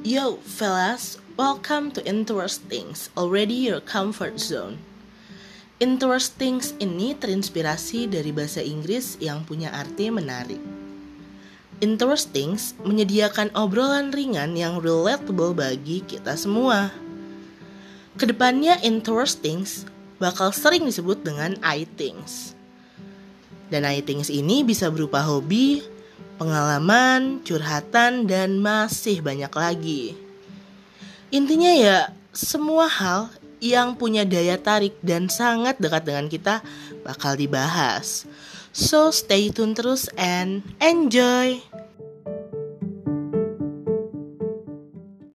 Yo, fellas, welcome to Interestings, already your comfort zone. Interestings ini terinspirasi dari bahasa Inggris yang punya arti menarik. Interestings menyediakan obrolan ringan yang relatable bagi kita semua. Ke depannya Interestings bakal sering disebut dengan I-Things. Dan I-Things ini bisa berupa hobi, pengalaman, curhatan, dan masih banyak lagi. Intinya ya, semua hal yang punya daya tarik dan sangat dekat dengan kita bakal dibahas. So stay tune terus and enjoy!